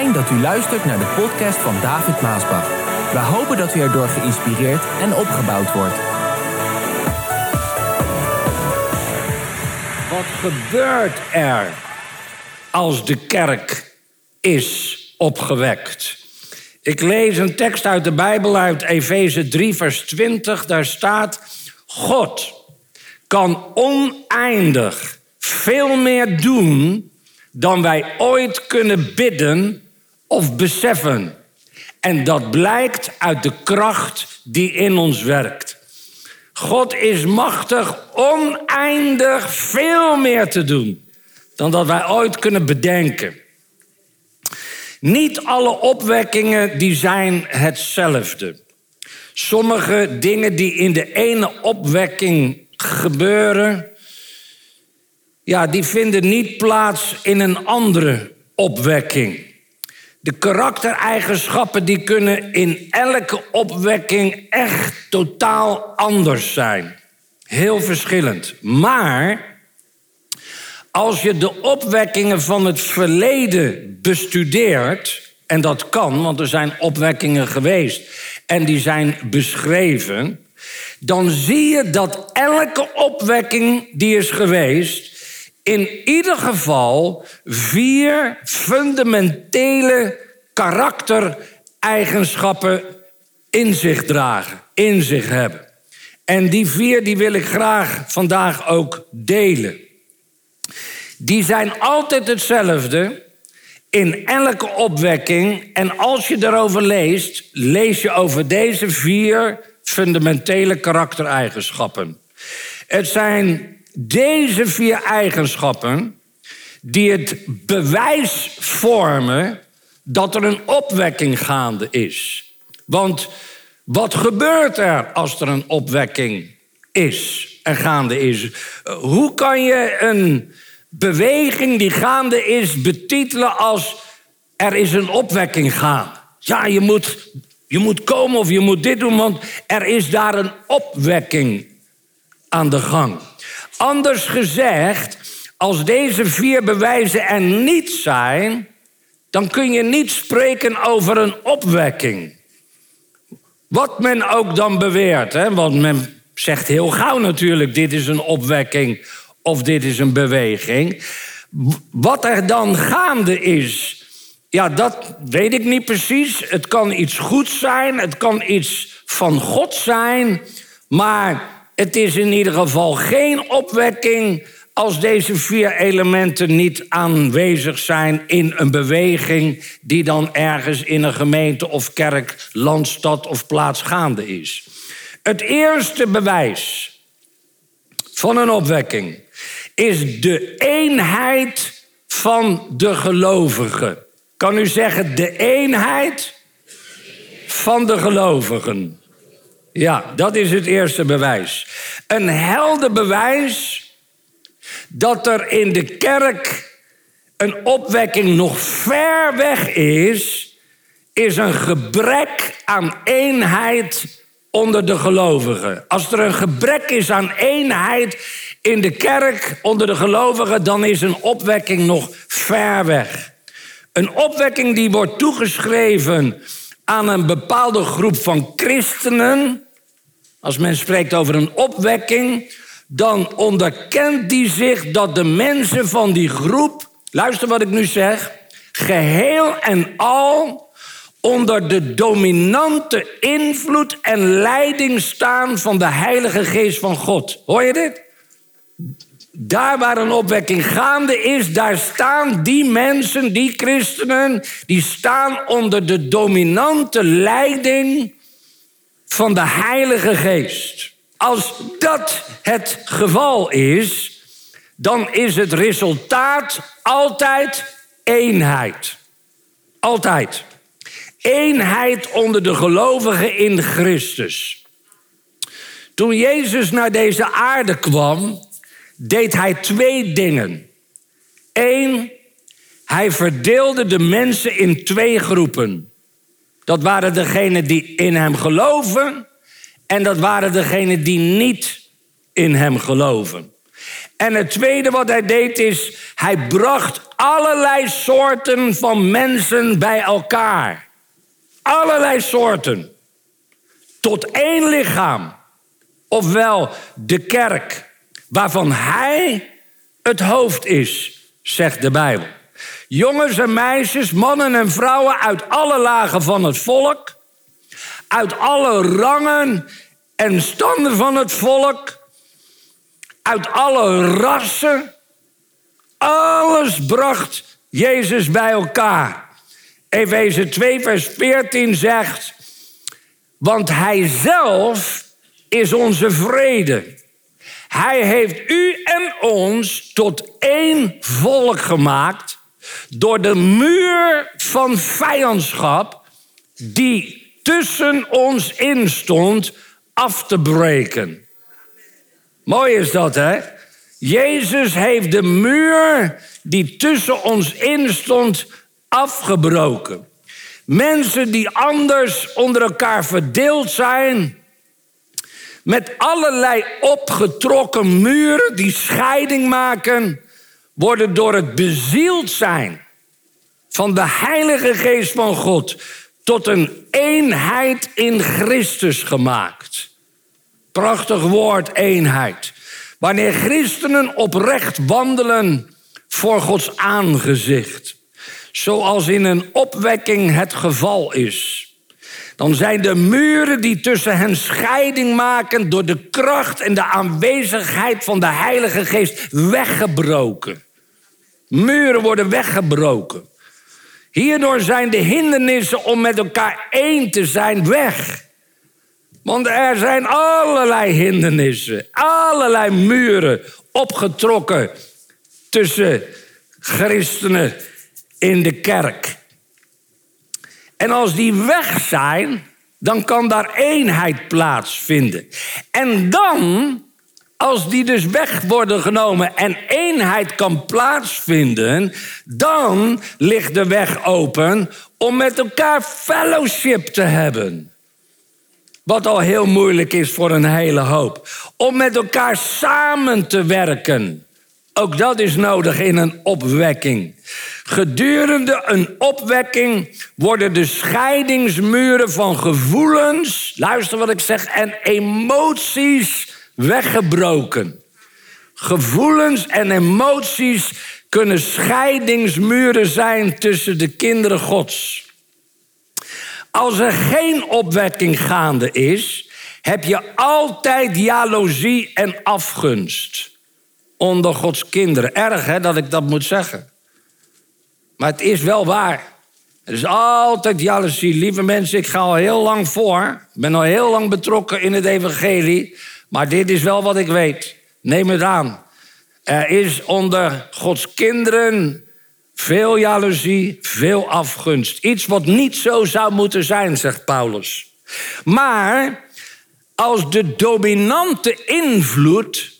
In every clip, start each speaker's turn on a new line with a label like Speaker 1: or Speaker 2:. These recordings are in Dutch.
Speaker 1: Dat u luistert naar de podcast van David Maasbach. We hopen dat u erdoor geïnspireerd en opgebouwd wordt.
Speaker 2: Wat gebeurt er als de kerk is opgewekt? Ik lees een tekst uit de Bijbel uit Efeze 3, vers 20. Daar staat: God kan oneindig veel meer doen dan wij ooit kunnen bidden of beseffen. En dat blijkt uit de kracht die in ons werkt. God is machtig oneindig veel meer te doen dan dat wij ooit kunnen bedenken. Niet alle opwekkingen die zijn hetzelfde. Sommige dingen die in de ene opwekking gebeuren, ja, die vinden niet plaats in een andere opwekking. De karaktereigenschappen die kunnen in elke opwekking echt totaal anders zijn. Heel verschillend. Maar als je de opwekkingen van het verleden bestudeert, en dat kan, want er zijn opwekkingen geweest en die zijn beschreven, dan zie je dat elke opwekking die is geweest, in ieder geval vier fundamentele karaktereigenschappen in zich dragen, in zich hebben. En die vier die wil ik graag vandaag ook delen. Die zijn altijd hetzelfde in elke opwekking. En als je erover leest, lees je over deze vier fundamentele karaktereigenschappen. Het zijn deze vier eigenschappen die het bewijs vormen dat er een opwekking gaande is. Want wat gebeurt er als er een opwekking is en gaande is? Hoe kan je een beweging die gaande is betitelen als er is een opwekking gaande? Ja, je moet, je moet komen of je moet dit doen, want er is daar een opwekking aan de gang. Anders gezegd, als deze vier bewijzen er niet zijn, dan kun je niet spreken over een opwekking. Wat men ook dan beweert, hè? want men zegt heel gauw natuurlijk: dit is een opwekking of dit is een beweging. Wat er dan gaande is, ja, dat weet ik niet precies. Het kan iets goeds zijn, het kan iets van God zijn, maar het is in ieder geval geen opwekking als deze vier elementen niet aanwezig zijn in een beweging die dan ergens in een gemeente of kerk, landstad of plaats gaande is. Het eerste bewijs van een opwekking is de eenheid van de gelovigen. Kan u zeggen de eenheid van de gelovigen? Ja, dat is het eerste bewijs. Een helder bewijs dat er in de kerk een opwekking nog ver weg is, is een gebrek aan eenheid onder de gelovigen. Als er een gebrek is aan eenheid in de kerk onder de gelovigen, dan is een opwekking nog ver weg. Een opwekking die wordt toegeschreven aan een bepaalde groep van christenen. Als men spreekt over een opwekking, dan onderkent die zich dat de mensen van die groep, luister wat ik nu zeg, geheel en al onder de dominante invloed en leiding staan van de Heilige Geest van God. Hoor je dit? Daar waar een opwekking gaande is, daar staan die mensen, die christenen, die staan onder de dominante leiding van de Heilige Geest. Als dat het geval is, dan is het resultaat altijd eenheid. Altijd. Eenheid onder de gelovigen in Christus. Toen Jezus naar deze aarde kwam, deed hij twee dingen. Eén, hij verdeelde de mensen in twee groepen. Dat waren degenen die in hem geloven en dat waren degenen die niet in hem geloven. En het tweede wat hij deed is, hij bracht allerlei soorten van mensen bij elkaar. Allerlei soorten. Tot één lichaam. Ofwel de kerk, waarvan hij het hoofd is, zegt de Bijbel. Jongens en meisjes, mannen en vrouwen uit alle lagen van het volk, uit alle rangen en standen van het volk, uit alle rassen. Alles bracht Jezus bij elkaar. Efeze 2, vers 14 zegt, want Hij zelf is onze vrede. Hij heeft u en ons tot één volk gemaakt door de muur van vijandschap die tussen ons instond af te breken. Mooi is dat, hè? Jezus heeft de muur die tussen ons instond afgebroken. Mensen die anders onder elkaar verdeeld zijn, met allerlei opgetrokken muren die scheiding maken, worden door het bezield zijn van de Heilige Geest van God tot een eenheid in Christus gemaakt. Prachtig woord, eenheid. Wanneer christenen oprecht wandelen voor Gods aangezicht, zoals in een opwekking het geval is dan zijn de muren die tussen hen scheiding maken door de kracht en de aanwezigheid van de Heilige Geest weggebroken. Muren worden weggebroken. Hierdoor zijn de hindernissen om met elkaar één te zijn weg. Want er zijn allerlei hindernissen, allerlei muren opgetrokken tussen christenen in de kerk. En als die weg zijn, dan kan daar eenheid plaatsvinden. En dan, als die dus weg worden genomen en eenheid kan plaatsvinden, dan ligt de weg open om met elkaar fellowship te hebben. Wat al heel moeilijk is voor een hele hoop. Om met elkaar samen te werken. Ook dat is nodig in een opwekking. Gedurende een opwekking worden de scheidingsmuren van gevoelens, luister wat ik zeg, en emoties weggebroken. Gevoelens en emoties kunnen scheidingsmuren zijn tussen de kinderen Gods. Als er geen opwekking gaande is, heb je altijd jaloezie en afgunst onder Gods kinderen. Erg hè dat ik dat moet zeggen. Maar het is wel waar. Er is altijd jaloezie. Lieve mensen, ik ga al heel lang voor. Ik ben al heel lang betrokken in het evangelie. Maar dit is wel wat ik weet. Neem het aan. Er is onder Gods kinderen veel jaloezie, veel afgunst. Iets wat niet zo zou moeten zijn, zegt Paulus. Maar als de dominante invloed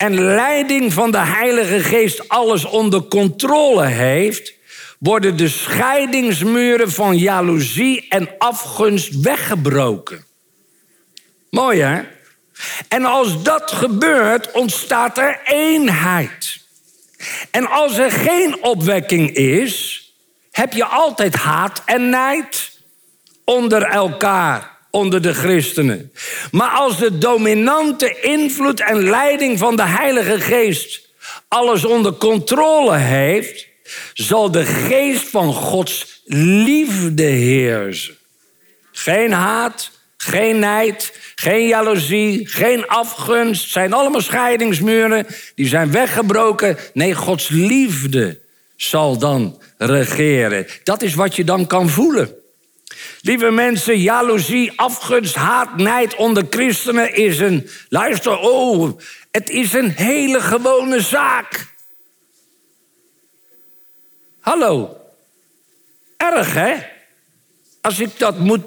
Speaker 2: en leiding van de Heilige Geest alles onder controle heeft, worden de scheidingsmuren van jaloezie en afgunst weggebroken. Mooi hè? En als dat gebeurt, ontstaat er eenheid. En als er geen opwekking is, heb je altijd haat en nijd onder elkaar, onder de christenen. Maar als de dominante invloed en leiding van de Heilige Geest alles onder controle heeft, zal de geest van Gods liefde heersen. Geen haat, geen nijd, geen jaloezie, geen afgunst. zijn allemaal scheidingsmuren. Die zijn weggebroken. Nee, Gods liefde zal dan regeren. Dat is wat je dan kan voelen. Lieve mensen, jaloezie, afgunst, haat, nijd onder christenen is een. Luister, oh, het is een hele gewone zaak. Hallo. Erg, hè? Als ik dat moet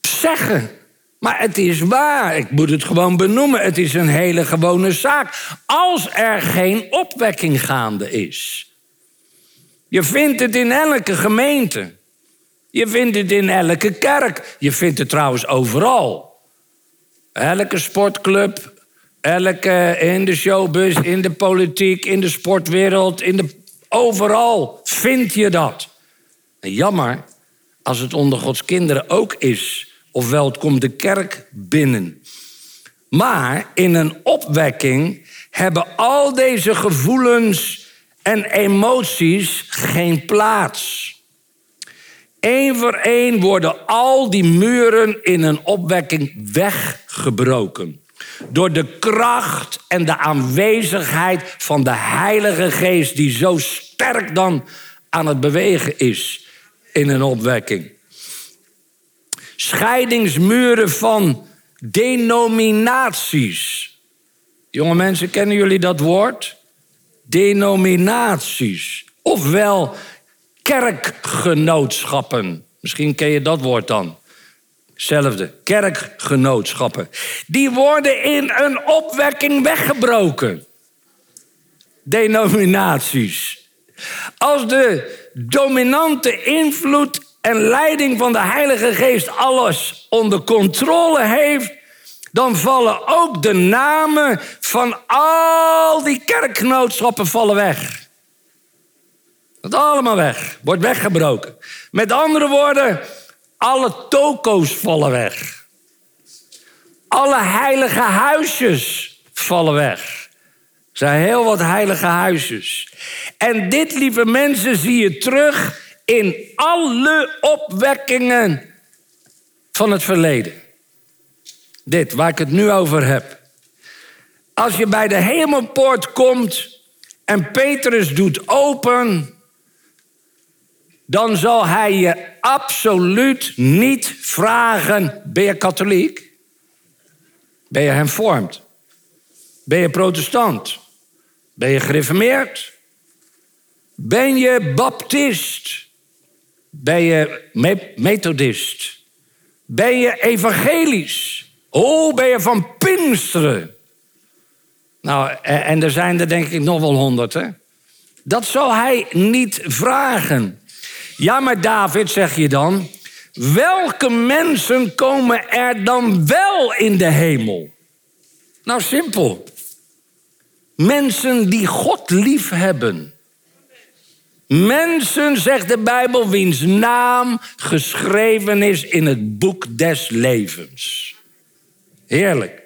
Speaker 2: zeggen. Maar het is waar. Ik moet het gewoon benoemen. Het is een hele gewone zaak. Als er geen opwekking gaande is. Je vindt het in elke gemeente. Je vindt het in elke kerk. Je vindt het trouwens overal. Elke sportclub, Elke, in de showbus, in de politiek, in de sportwereld, in de, overal vind je dat. Jammer als het onder Gods kinderen ook is. Ofwel, het komt de kerk binnen. Maar in een opwekking hebben al deze gevoelens en emoties geen plaats. Eén voor één worden al die muren in een opwekking weggebroken. Door de kracht en de aanwezigheid van de Heilige Geest, die zo sterk dan aan het bewegen is in een opwekking. Scheidingsmuren van denominaties. Jonge mensen, kennen jullie dat woord? Denominaties. Ofwel kerkgenootschappen. Misschien ken je dat woord dan. Hetzelfde, kerkgenootschappen. Die worden in een opwekking weggebroken. Denominaties. Als de dominante invloed en leiding van de Heilige Geest alles onder controle heeft, dan vallen ook de namen van al die kerkgenootschappen vallen weg. Dat allemaal weg, wordt weggebroken. Met andere woorden, alle toko's vallen weg. Alle heilige huisjes vallen weg. Er zijn heel wat heilige huisjes. En dit, lieve mensen, zie je terug in alle opwekkingen van het verleden. Dit, waar ik het nu over heb. Als je bij de hemelpoort komt en Petrus doet open, dan zal hij je absoluut niet vragen: ben je katholiek? Ben je hervormd? Ben je protestant? Ben je gereformeerd? Ben je baptist? Ben je methodist? Ben je evangelisch? Oh, ben je van Pinksteren? Nou, en er zijn er denk ik nog wel honderd, hè? Dat zal hij niet vragen. Ja, maar David, zeg je dan, welke mensen komen er dan wel in de hemel? Nou, simpel. Mensen die God lief hebben. Mensen, zegt de Bijbel, wiens naam geschreven is in het boek des levens. Heerlijk.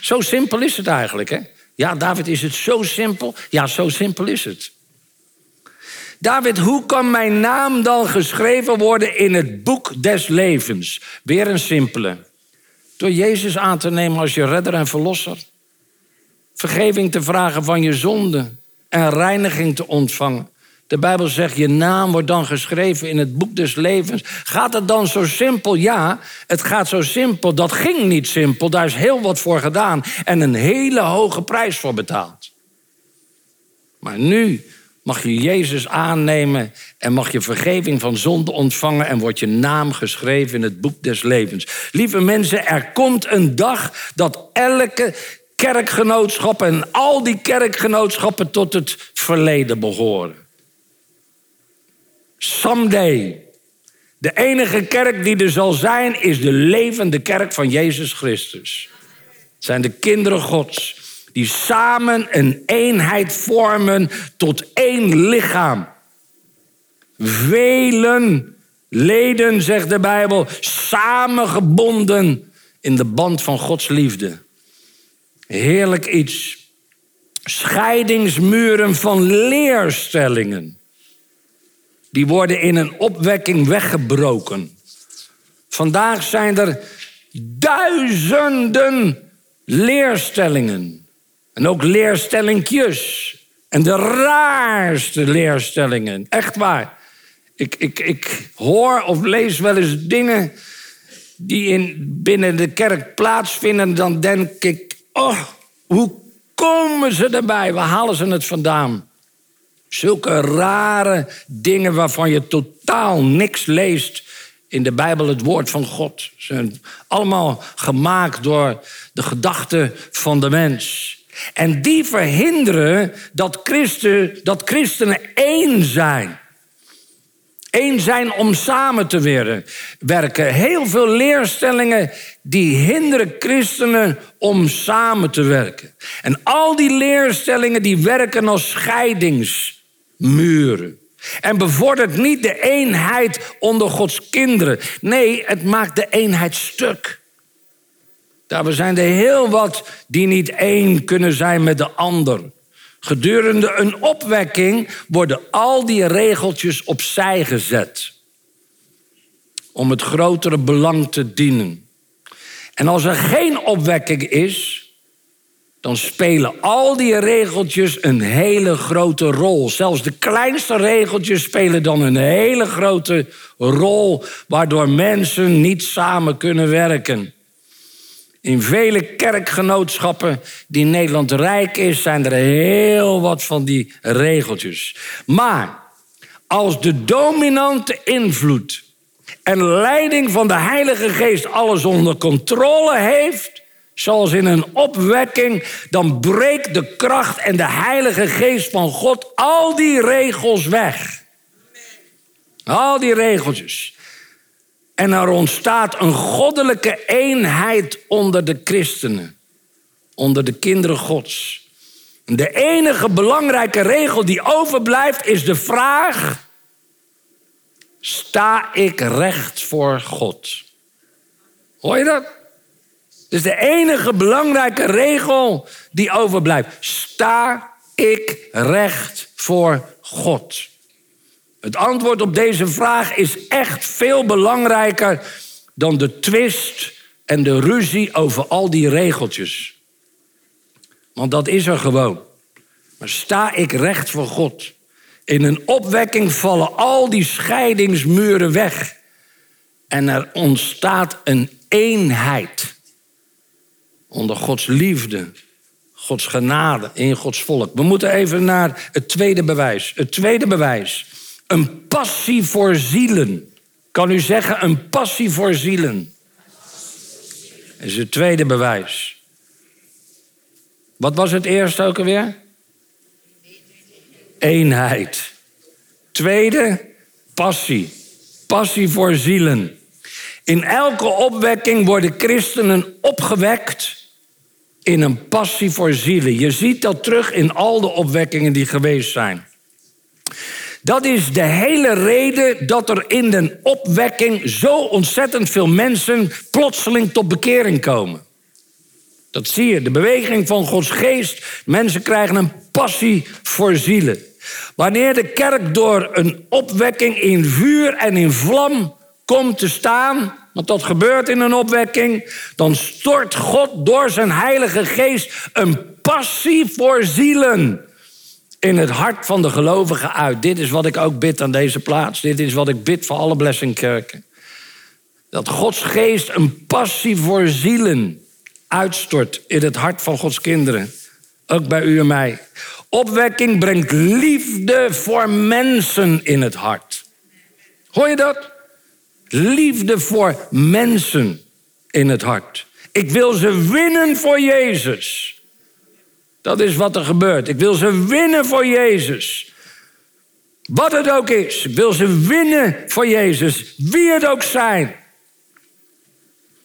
Speaker 2: Zo simpel is het eigenlijk, hè? Ja, David, is het zo simpel? Ja, zo simpel is het. David, hoe kan mijn naam dan geschreven worden in het boek des levens? Weer een simpele. Door Jezus aan te nemen als je redder en verlosser. Vergeving te vragen van je zonde en reiniging te ontvangen. De Bijbel zegt, je naam wordt dan geschreven in het boek des levens. Gaat het dan zo simpel? Ja, het gaat zo simpel. Dat ging niet simpel. Daar is heel wat voor gedaan en een hele hoge prijs voor betaald. Maar nu mag je Jezus aannemen en mag je vergeving van zonde ontvangen en wordt je naam geschreven in het boek des levens. Lieve mensen, er komt een dag dat elke kerkgenootschap en al die kerkgenootschappen tot het verleden behoren. Someday. De enige kerk die er zal zijn, is de levende kerk van Jezus Christus. Het zijn de kinderen Gods die samen een eenheid vormen tot één lichaam. Velen leden, zegt de Bijbel, samengebonden in de band van Gods liefde. Heerlijk iets. Scheidingsmuren van leerstellingen die worden in een opwekking weggebroken. Vandaag zijn er duizenden leerstellingen. En ook leerstellingjes. En de raarste leerstellingen. Echt waar. Ik, ik, ik hoor of lees wel eens dingen die in, binnen de kerk plaatsvinden. Dan denk ik, oh, hoe komen ze erbij? Waar halen ze het vandaan? Zulke rare dingen waarvan je totaal niks leest in de Bijbel, het woord van God. Ze zijn allemaal gemaakt door de gedachten van de mens. En die verhinderen dat, Christen, dat christenen één zijn. Eén zijn om samen te werken. Heel veel leerstellingen die hinderen christenen om samen te werken. En al die leerstellingen die werken als scheidingsmuren. En bevordert niet de eenheid onder Gods kinderen. Nee, het maakt de eenheid stuk. Daar zijn er heel wat die niet één kunnen zijn met de ander. Gedurende een opwekking worden al die regeltjes opzij gezet. Om het grotere belang te dienen. En als er geen opwekking is, dan spelen al die regeltjes een hele grote rol. Zelfs de kleinste regeltjes spelen dan een hele grote rol, waardoor mensen niet samen kunnen werken. In vele kerkgenootschappen die Nederland rijk is, zijn er heel wat van die regeltjes. Maar als de dominante invloed en leiding van de Heilige Geest alles onder controle heeft, zoals in een opwekking, dan breekt de kracht en de Heilige Geest van God al die regels weg. Al die regeltjes. En er ontstaat een goddelijke eenheid onder de christenen, onder de kinderen Gods. De enige belangrijke regel die overblijft is de vraag: sta ik recht voor God? Hoor je dat? Dus de enige belangrijke regel die overblijft. Sta ik recht voor God? Het antwoord op deze vraag is echt veel belangrijker dan de twist en de ruzie over al die regeltjes. Want dat is er gewoon. Maar sta ik recht voor God? In een opwekking vallen al die scheidingsmuren weg. En er ontstaat een eenheid. Onder Gods liefde, Gods genade, in Gods volk. We moeten even naar het tweede bewijs. Het tweede bewijs een passie voor zielen. Kan u zeggen, een passie voor zielen. Dat is het tweede bewijs. Wat was het eerste ook alweer? Eenheid. Tweede, passie. Passie voor zielen. In elke opwekking worden christenen opgewekt in een passie voor zielen. Je ziet dat terug in al de opwekkingen die geweest zijn. Dat is de hele reden dat er in de opwekking zo ontzettend veel mensen plotseling tot bekering komen. Dat zie je, de beweging van Gods geest. Mensen krijgen een passie voor zielen. Wanneer de kerk door een opwekking in vuur en in vlam komt te staan, want dat gebeurt in een opwekking, dan stort God door zijn Heilige Geest een passie voor zielen in het hart van de gelovigen uit. Dit is wat ik ook bid aan deze plaats. Dit is wat ik bid voor alle blessingkerken. Dat Gods geest een passie voor zielen uitstort in het hart van Gods kinderen. Ook bij u en mij. Opwekking brengt liefde voor mensen in het hart. Hoor je dat? Liefde voor mensen in het hart. Ik wil ze winnen voor Jezus. Dat is wat er gebeurt. Ik wil ze winnen voor Jezus. Wat het ook is. Ik wil ze winnen voor Jezus. Wie het ook zijn.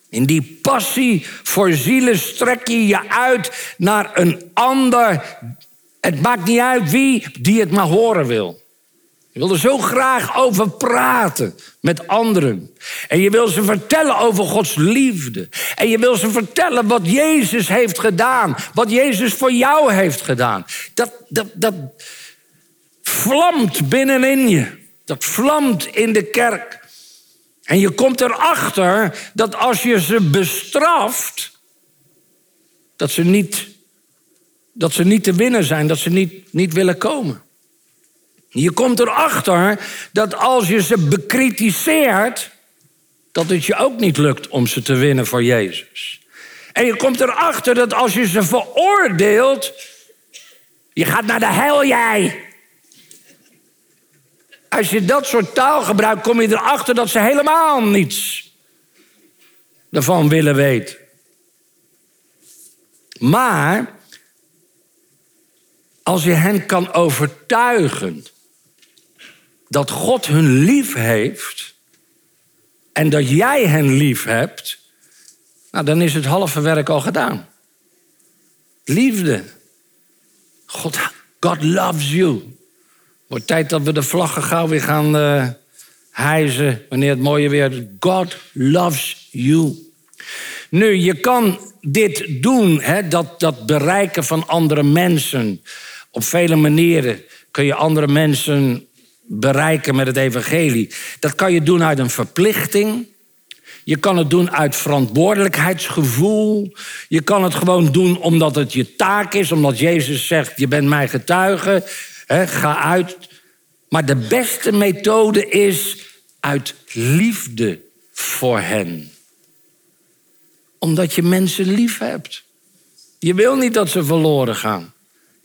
Speaker 2: In die passie voor zielen strek je je uit naar een ander. Het maakt niet uit wie die het maar horen wil. Je wil er zo graag over praten met anderen. En je wil ze vertellen over Gods liefde. En je wil ze vertellen wat Jezus heeft gedaan. Wat Jezus voor jou heeft gedaan. Dat, dat, dat vlamt binnenin je. Dat vlamt in de kerk. En je komt erachter dat als je ze bestraft, dat ze niet, dat ze niet te winnen zijn, dat ze niet, niet willen komen. Je komt erachter dat als je ze bekritiseert, dat het je ook niet lukt om ze te winnen voor Jezus. En je komt erachter dat als je ze veroordeelt, je gaat naar de hel jij. Als je dat soort taal gebruikt, kom je erachter dat ze helemaal niets ervan willen weten. Maar als je hen kan overtuigen dat God hun lief heeft en dat jij hen lief hebt, nou, dan is het halve werk al gedaan. Liefde. God, God loves you. Wordt tijd dat we de vlaggen gauw weer gaan uh, hijzen wanneer het mooie weer is. God loves you. Nu, je kan dit doen, hè, dat, dat bereiken van andere mensen. Op vele manieren kun je andere mensen bereiken met het evangelie. Dat kan je doen uit een verplichting. Je kan het doen uit verantwoordelijkheidsgevoel. Je kan het gewoon doen omdat het je taak is, omdat Jezus zegt: Je bent mijn getuige, ga uit. Maar de beste methode is uit liefde voor hen. Omdat je mensen lief hebt. Je wil niet dat ze verloren gaan.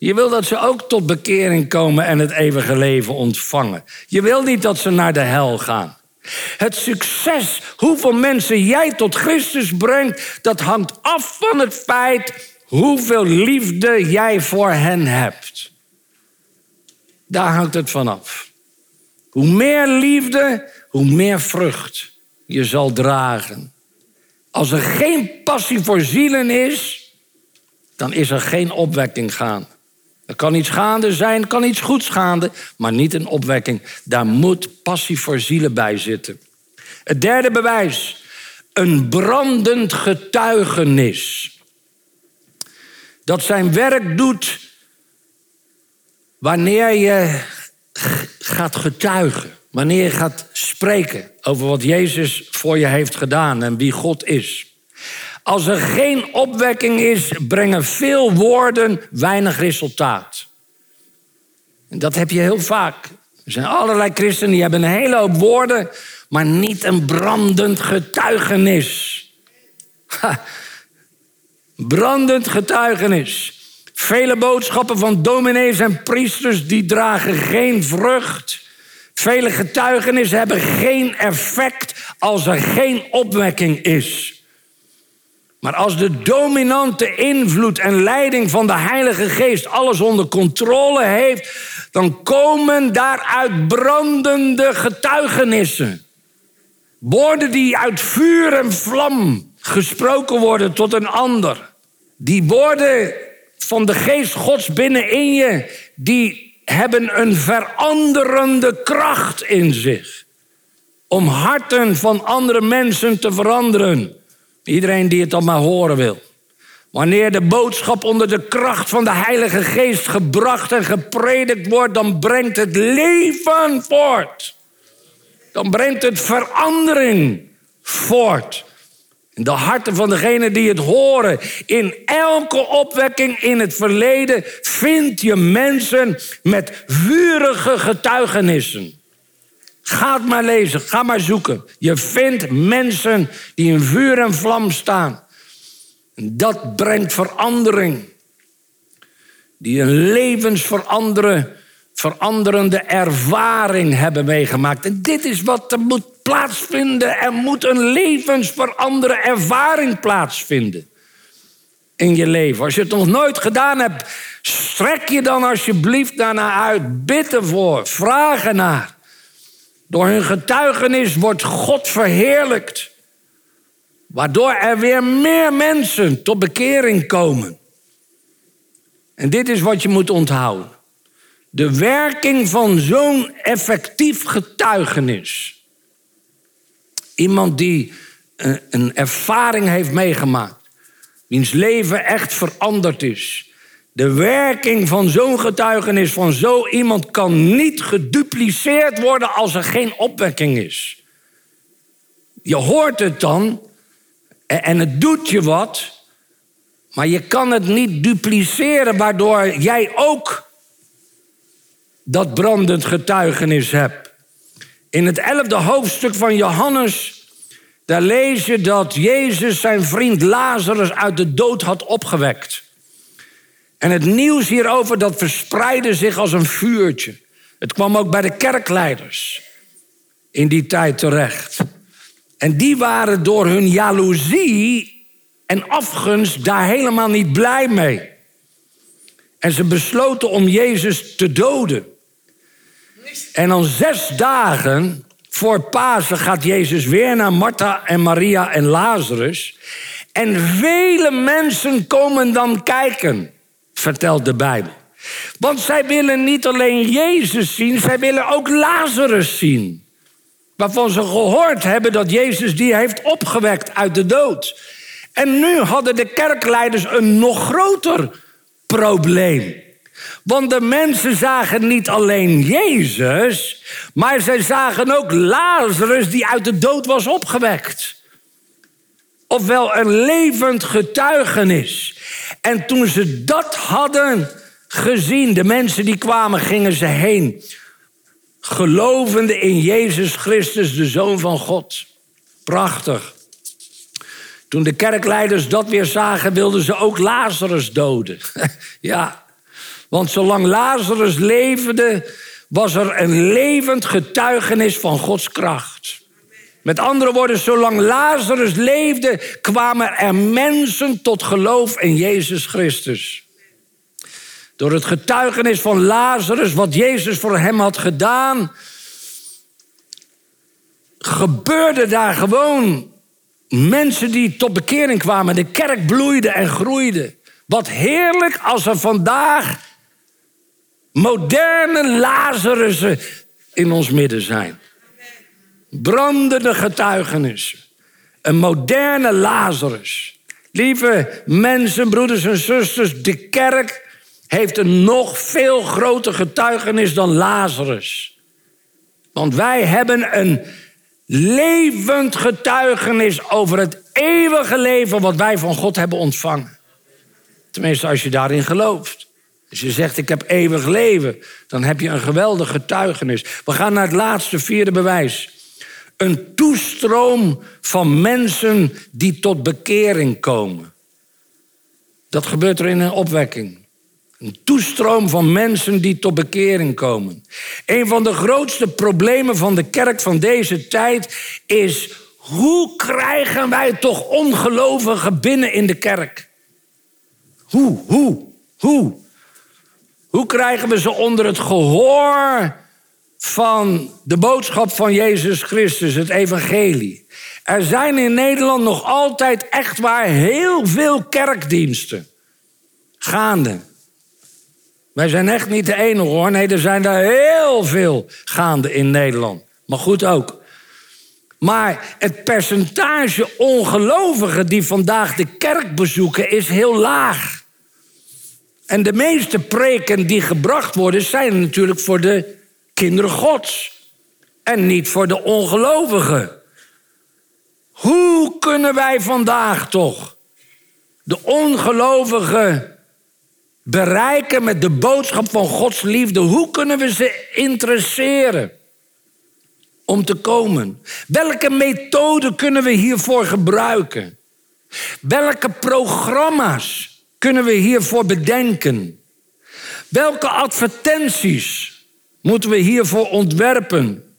Speaker 2: Je wil dat ze ook tot bekering komen en het eeuwige leven ontvangen. Je wil niet dat ze naar de hel gaan. Het succes, hoeveel mensen jij tot Christus brengt, dat hangt af van het feit hoeveel liefde jij voor hen hebt. Daar hangt het van af. Hoe meer liefde, hoe meer vrucht je zal dragen. Als er geen passie voor zielen is, dan is er geen opwekking gaan. Er kan iets gaande zijn, kan iets goeds gaande, maar niet een opwekking. Daar moet passie voor zielen bij zitten. Het derde bewijs, een brandend getuigenis. Dat zijn werk doet wanneer je gaat getuigen, wanneer je gaat spreken over wat Jezus voor je heeft gedaan en wie God is. Als er geen opwekking is, brengen veel woorden weinig resultaat. En dat heb je heel vaak. Er zijn allerlei christenen die hebben een hele hoop woorden, maar niet een brandend getuigenis. Brandend getuigenis. Vele boodschappen van dominees en priesters die dragen geen vrucht. Vele getuigenissen hebben geen effect als er geen opwekking is. Maar als de dominante invloed en leiding van de Heilige Geest alles onder controle heeft, dan komen daaruit brandende getuigenissen. Woorden die uit vuur en vlam gesproken worden tot een ander. Die woorden van de Geest Gods binnenin je, die hebben een veranderende kracht in zich. Om harten van andere mensen te veranderen. Iedereen die het dan maar horen wil. Wanneer de boodschap onder de kracht van de Heilige Geest gebracht en gepredikt wordt, dan brengt het leven voort. Dan brengt het verandering voort. In de harten van degenen die het horen. In elke opwekking in het verleden vind je mensen met vurige getuigenissen. Ga het maar lezen, ga maar zoeken. Je vindt mensen die in vuur en vlam staan. Dat brengt verandering. Die een levensveranderende ervaring hebben meegemaakt. En dit is wat er moet plaatsvinden. Er moet een levensveranderende ervaring plaatsvinden in je leven. Als je het nog nooit gedaan hebt, strek je dan alsjeblieft daarna uit. Bid ervoor, vraag ernaar. Door hun getuigenis wordt God verheerlijkt. Waardoor er weer meer mensen tot bekering komen. En dit is wat je moet onthouden. De werking van zo'n effectief getuigenis. Iemand die een ervaring heeft meegemaakt. Wiens leven echt veranderd is. De werking van zo'n getuigenis van zo iemand kan niet gedupliceerd worden als er geen opwekking is. Je hoort het dan en het doet je wat, maar je kan het niet dupliceren waardoor jij ook dat brandend getuigenis hebt. In het elfde hoofdstuk van Johannes, daar lees je dat Jezus zijn vriend Lazarus uit de dood had opgewekt. En het nieuws hierover dat verspreidde zich als een vuurtje. Het kwam ook bij de kerkleiders in die tijd terecht. En die waren door hun jaloezie en afgunst daar helemaal niet blij mee. En ze besloten om Jezus te doden. En dan zes dagen voor Pasen gaat Jezus weer naar Martha en Maria en Lazarus. En vele mensen komen dan kijken, vertelt de Bijbel. Want zij willen niet alleen Jezus zien, zij willen ook Lazarus zien. Waarvan ze gehoord hebben dat Jezus die heeft opgewekt uit de dood. En nu hadden de kerkleiders een nog groter probleem. Want de mensen zagen niet alleen Jezus, maar zij zagen ook Lazarus die uit de dood was opgewekt. Ofwel een levend getuigenis. En toen ze dat hadden gezien, de mensen die kwamen, gingen ze heen. Gelovende in Jezus Christus, de Zoon van God. Prachtig. Toen de kerkleiders dat weer zagen, wilden ze ook Lazarus doden. ja, want zolang Lazarus leefde, was er een levend getuigenis van Gods kracht. Met andere woorden, zolang Lazarus leefde, kwamen er mensen tot geloof in Jezus Christus. Door het getuigenis van Lazarus, wat Jezus voor hem had gedaan, gebeurde daar gewoon mensen die tot bekering kwamen. De kerk bloeide en groeide. Wat heerlijk als er vandaag moderne Lazarussen in ons midden zijn. Brandende getuigenissen. Een moderne Lazarus. Lieve mensen, broeders en zusters, de kerk heeft een nog veel groter getuigenis dan Lazarus. Want wij hebben een levend getuigenis over het eeuwige leven wat wij van God hebben ontvangen. Tenminste, als je daarin gelooft. Als je zegt, ik heb eeuwig leven, dan heb je een geweldig getuigenis. We gaan naar het laatste vierde bewijs. Een toestroom van mensen die tot bekering komen. Dat gebeurt er in een opwekking. Een toestroom van mensen die tot bekering komen. Een van de grootste problemen van de kerk van deze tijd is: hoe krijgen wij toch ongelovigen binnen in de kerk? Hoe, hoe, hoe? Hoe krijgen we ze onder het gehoor van de boodschap van Jezus Christus, het evangelie? Er zijn in Nederland nog altijd echt waar heel veel kerkdiensten gaande. Wij zijn echt niet de enige hoor. Nee, er zijn er heel veel gaande in Nederland. Maar goed ook. Maar het percentage ongelovigen die vandaag de kerk bezoeken is heel laag. En de meeste preken die gebracht worden zijn natuurlijk voor de kinderen Gods. En niet voor de ongelovigen. Hoe kunnen wij vandaag toch de ongelovigen bereiken met de boodschap van Gods liefde? Hoe kunnen we ze interesseren om te komen? Welke methode kunnen we hiervoor gebruiken? Welke programma's kunnen we hiervoor bedenken? Welke advertenties moeten we hiervoor ontwerpen?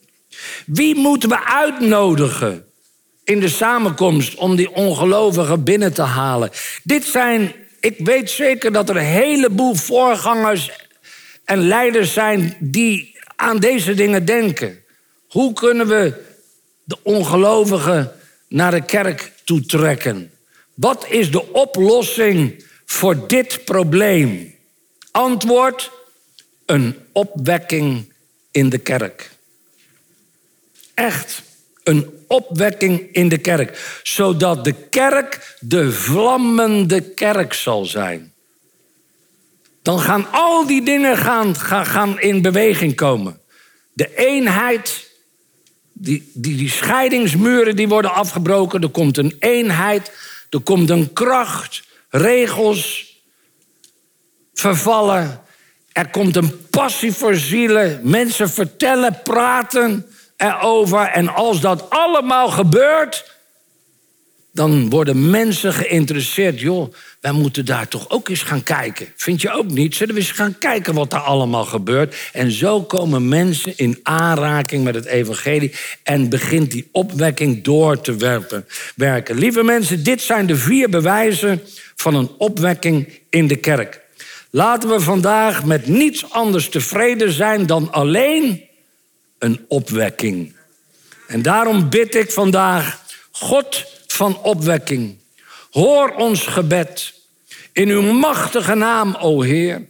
Speaker 2: Wie moeten we uitnodigen in de samenkomst om die ongelovigen binnen te halen? Dit zijn ik weet zeker dat er een heleboel voorgangers en leiders zijn die aan deze dingen denken. Hoe kunnen we de ongelovigen naar de kerk toe trekken? Wat is de oplossing voor dit probleem? Antwoord: een opwekking in de kerk. Echt een opwekking in de kerk. Zodat de kerk de vlammende kerk zal zijn. Dan gaan al die dingen gaan, gaan, gaan in beweging komen. De eenheid, die, die, die scheidingsmuren die worden afgebroken. Er komt een eenheid, er komt een kracht, regels vervallen. Er komt een passie voor zielen. Mensen vertellen, praten erover. En als dat allemaal gebeurt, dan worden mensen geïnteresseerd. Joh, wij moeten daar toch ook eens gaan kijken. Vind je ook niet? Zullen we eens gaan kijken wat daar allemaal gebeurt? En zo komen mensen in aanraking met het evangelie en begint die opwekking door te werpen, werken. Lieve mensen, dit zijn de vier bewijzen van een opwekking in de kerk. Laten we vandaag met niets anders tevreden zijn dan alleen een opwekking. En daarom bid ik vandaag, God van opwekking, hoor ons gebed. In uw machtige naam, o Heer,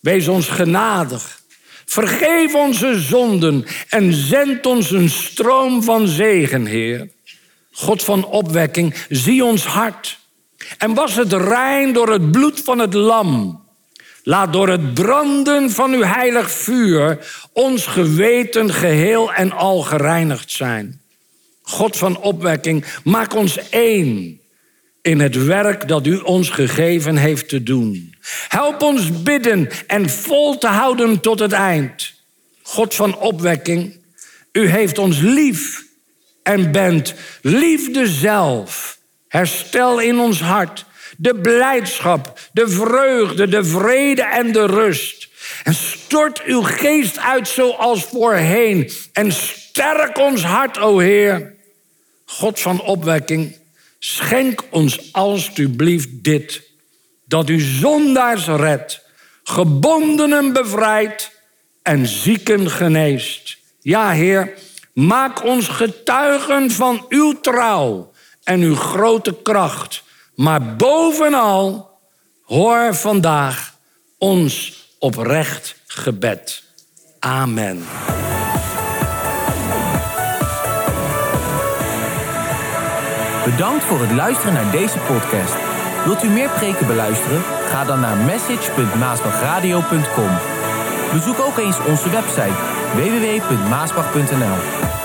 Speaker 2: wees ons genadig. Vergeef onze zonden en zend ons een stroom van zegen, Heer. God van opwekking, zie ons hart. En was het rein door het bloed van het lam. Laat door het branden van uw heilig vuur ons geweten geheel en al gereinigd zijn. God van opwekking, maak ons één in het werk dat u ons gegeven heeft te doen. Help ons bidden en vol te houden tot het eind. God van opwekking, u heeft ons lief en bent liefde zelf. Herstel in ons hart de blijdschap, de vreugde, de vrede en de rust. En stort uw geest uit zoals voorheen. En sterk ons hart, o Heer. God van opwekking, schenk ons alstublieft dit. Dat u zondaars redt, gebondenen bevrijdt en zieken geneest. Ja, Heer, maak ons getuigen van uw trouw en uw grote kracht. Maar bovenal, hoor vandaag ons oprecht gebed. Amen.
Speaker 1: Bedankt voor het luisteren naar deze podcast. Wilt u meer preken beluisteren? Ga dan naar message.maasbachradio.com. Bezoek ook eens onze website www.maasbach.nl